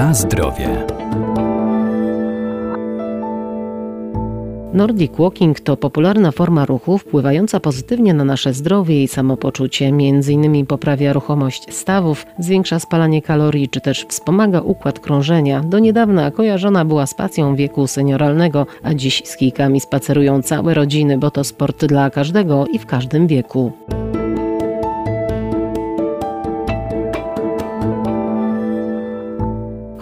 Na zdrowie. Nordic Walking to popularna forma ruchu wpływająca pozytywnie na nasze zdrowie i samopoczucie. Między innymi poprawia ruchomość stawów, zwiększa spalanie kalorii czy też wspomaga układ krążenia. Do niedawna kojarzona była z pacją wieku senioralnego, a dziś z kijkami spacerują całe rodziny, bo to sport dla każdego i w każdym wieku.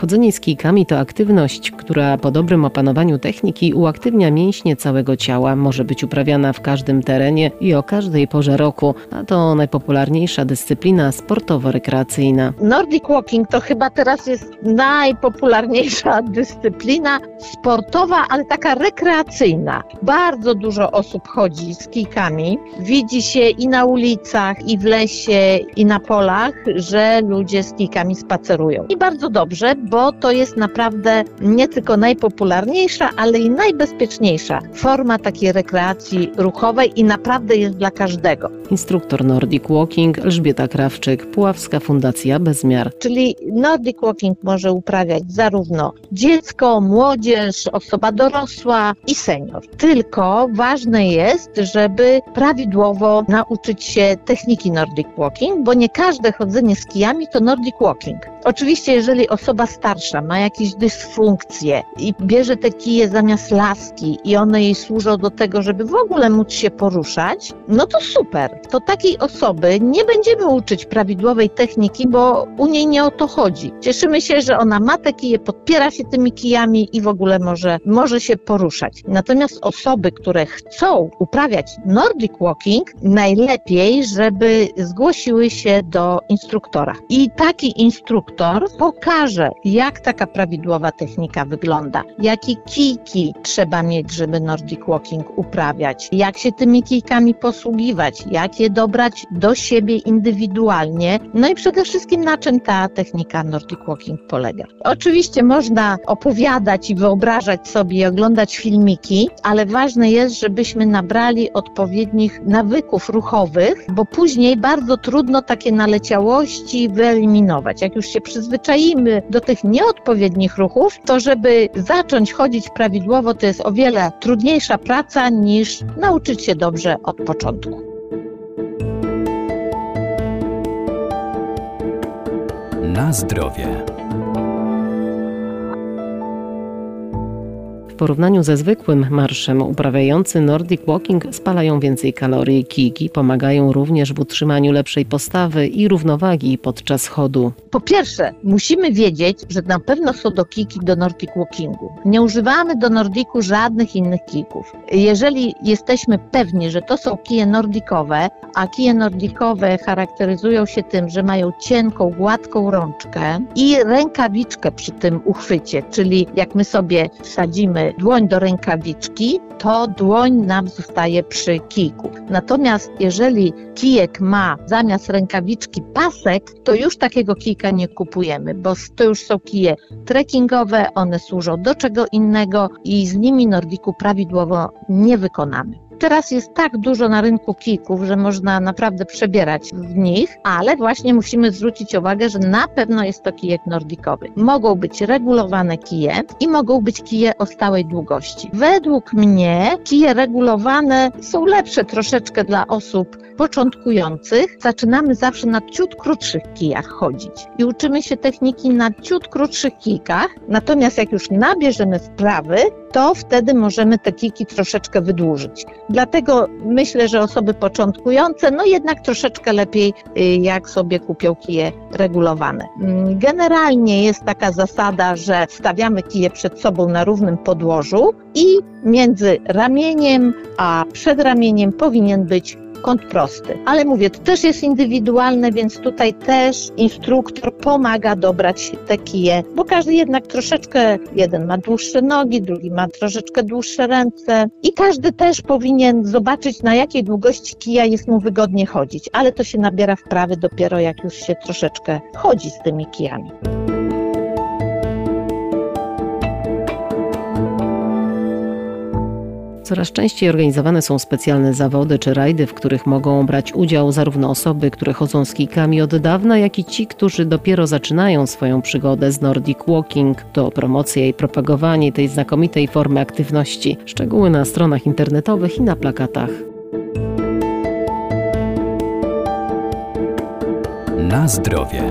Chodzenie z kijkami to aktywność, która po dobrym opanowaniu techniki uaktywnia mięśnie całego ciała, może być uprawiana w każdym terenie i o każdej porze roku, a to najpopularniejsza dyscyplina sportowo-rekreacyjna. Nordic Walking to chyba teraz jest najpopularniejsza dyscyplina sportowa, ale taka rekreacyjna. Bardzo dużo osób chodzi z kijkami. Widzi się i na ulicach, i w lesie, i na polach, że ludzie z kijkami spacerują. I bardzo dobrze, bo to jest naprawdę nie tylko najpopularniejsza, ale i najbezpieczniejsza forma takiej rekreacji ruchowej i naprawdę jest dla każdego. Instruktor Nordic Walking Elżbieta Krawczyk, Puławska Fundacja Bezmiar. Czyli Nordic Walking może uprawiać zarówno dziecko, młodzież, osoba dorosła i senior. Tylko ważne jest, żeby prawidłowo nauczyć się techniki Nordic Walking, bo nie każde chodzenie z kijami to Nordic Walking. Oczywiście, jeżeli osoba starsza ma jakieś dysfunkcje i bierze te kije zamiast laski i one jej służą do tego, żeby w ogóle móc się poruszać, no to super. To takiej osoby nie będziemy uczyć prawidłowej techniki, bo u niej nie o to chodzi. Cieszymy się, że ona ma te kije, podpiera się tymi kijami i w ogóle może, może się poruszać. Natomiast osoby, które chcą uprawiać Nordic Walking, najlepiej, żeby zgłosiły się do instruktora. I taki instruktor pokaże, jak taka prawidłowa technika wygląda, jakie kijki trzeba mieć, żeby Nordic Walking uprawiać, jak się tymi kijkami posługiwać, jak je dobrać do siebie indywidualnie, no i przede wszystkim na czym ta technika Nordic Walking polega. Oczywiście można opowiadać i wyobrażać sobie i oglądać filmiki, ale ważne jest, żebyśmy nabrali odpowiednich nawyków ruchowych, bo później bardzo trudno takie naleciałości wyeliminować. Jak już się przyzwyczaimy do tych nieodpowiednich ruchów, to żeby zacząć chodzić prawidłowo, to jest o wiele trudniejsza praca niż nauczyć się dobrze od początku. Na zdrowie. Porównaniu ze zwykłym marszem uprawiający Nordic Walking spalają więcej kalorii. Kiki pomagają również w utrzymaniu lepszej postawy i równowagi podczas chodu. Po pierwsze, musimy wiedzieć, że na pewno są do kiki do Nordic Walkingu. Nie używamy do Nordiku żadnych innych kików. Jeżeli jesteśmy pewni, że to są kije nordicowe, a kije nordicowe charakteryzują się tym, że mają cienką, gładką rączkę i rękawiczkę przy tym uchwycie, czyli jak my sobie sadzimy dłoń do rękawiczki, to dłoń nam zostaje przy kijku. Natomiast jeżeli kijek ma zamiast rękawiczki pasek, to już takiego kijka nie kupujemy, bo to już są kije trekkingowe, one służą do czego innego i z nimi Nordiku prawidłowo nie wykonamy. Teraz jest tak dużo na rynku kijków, że można naprawdę przebierać w nich, ale właśnie musimy zwrócić uwagę, że na pewno jest to kijek nordikowy. Mogą być regulowane kije i mogą być kije o stałej długości. Według mnie kije regulowane są lepsze troszeczkę dla osób początkujących. Zaczynamy zawsze na ciut krótszych kijach chodzić i uczymy się techniki na ciut krótszych kijkach, natomiast jak już nabierzemy wprawy, to wtedy możemy te kijki troszeczkę wydłużyć. Dlatego myślę, że osoby początkujące, no jednak troszeczkę lepiej, y, jak sobie kupią kije regulowane. Mm, generalnie jest taka zasada, że stawiamy kije przed sobą na równym podłożu i między ramieniem a przedramieniem powinien być kąt prosty. Ale mówię, to też jest indywidualne, więc tutaj też instruktor pomaga dobrać te kije, bo każdy jednak troszeczkę, jeden ma dłuższe nogi, drugi ma troszeczkę dłuższe ręce i każdy też powinien zobaczyć, na jakiej długości kija jest mu wygodnie chodzić, ale to się nabiera wprawy dopiero jak już się troszeczkę chodzi z tymi kijami. Coraz częściej organizowane są specjalne zawody czy rajdy, w których mogą brać udział zarówno osoby, które chodzą z kijkami od dawna, jak i ci, którzy dopiero zaczynają swoją przygodę z Nordic Walking. To promocja i propagowanie tej znakomitej formy aktywności. Szczegóły na stronach internetowych i na plakatach. Na zdrowie.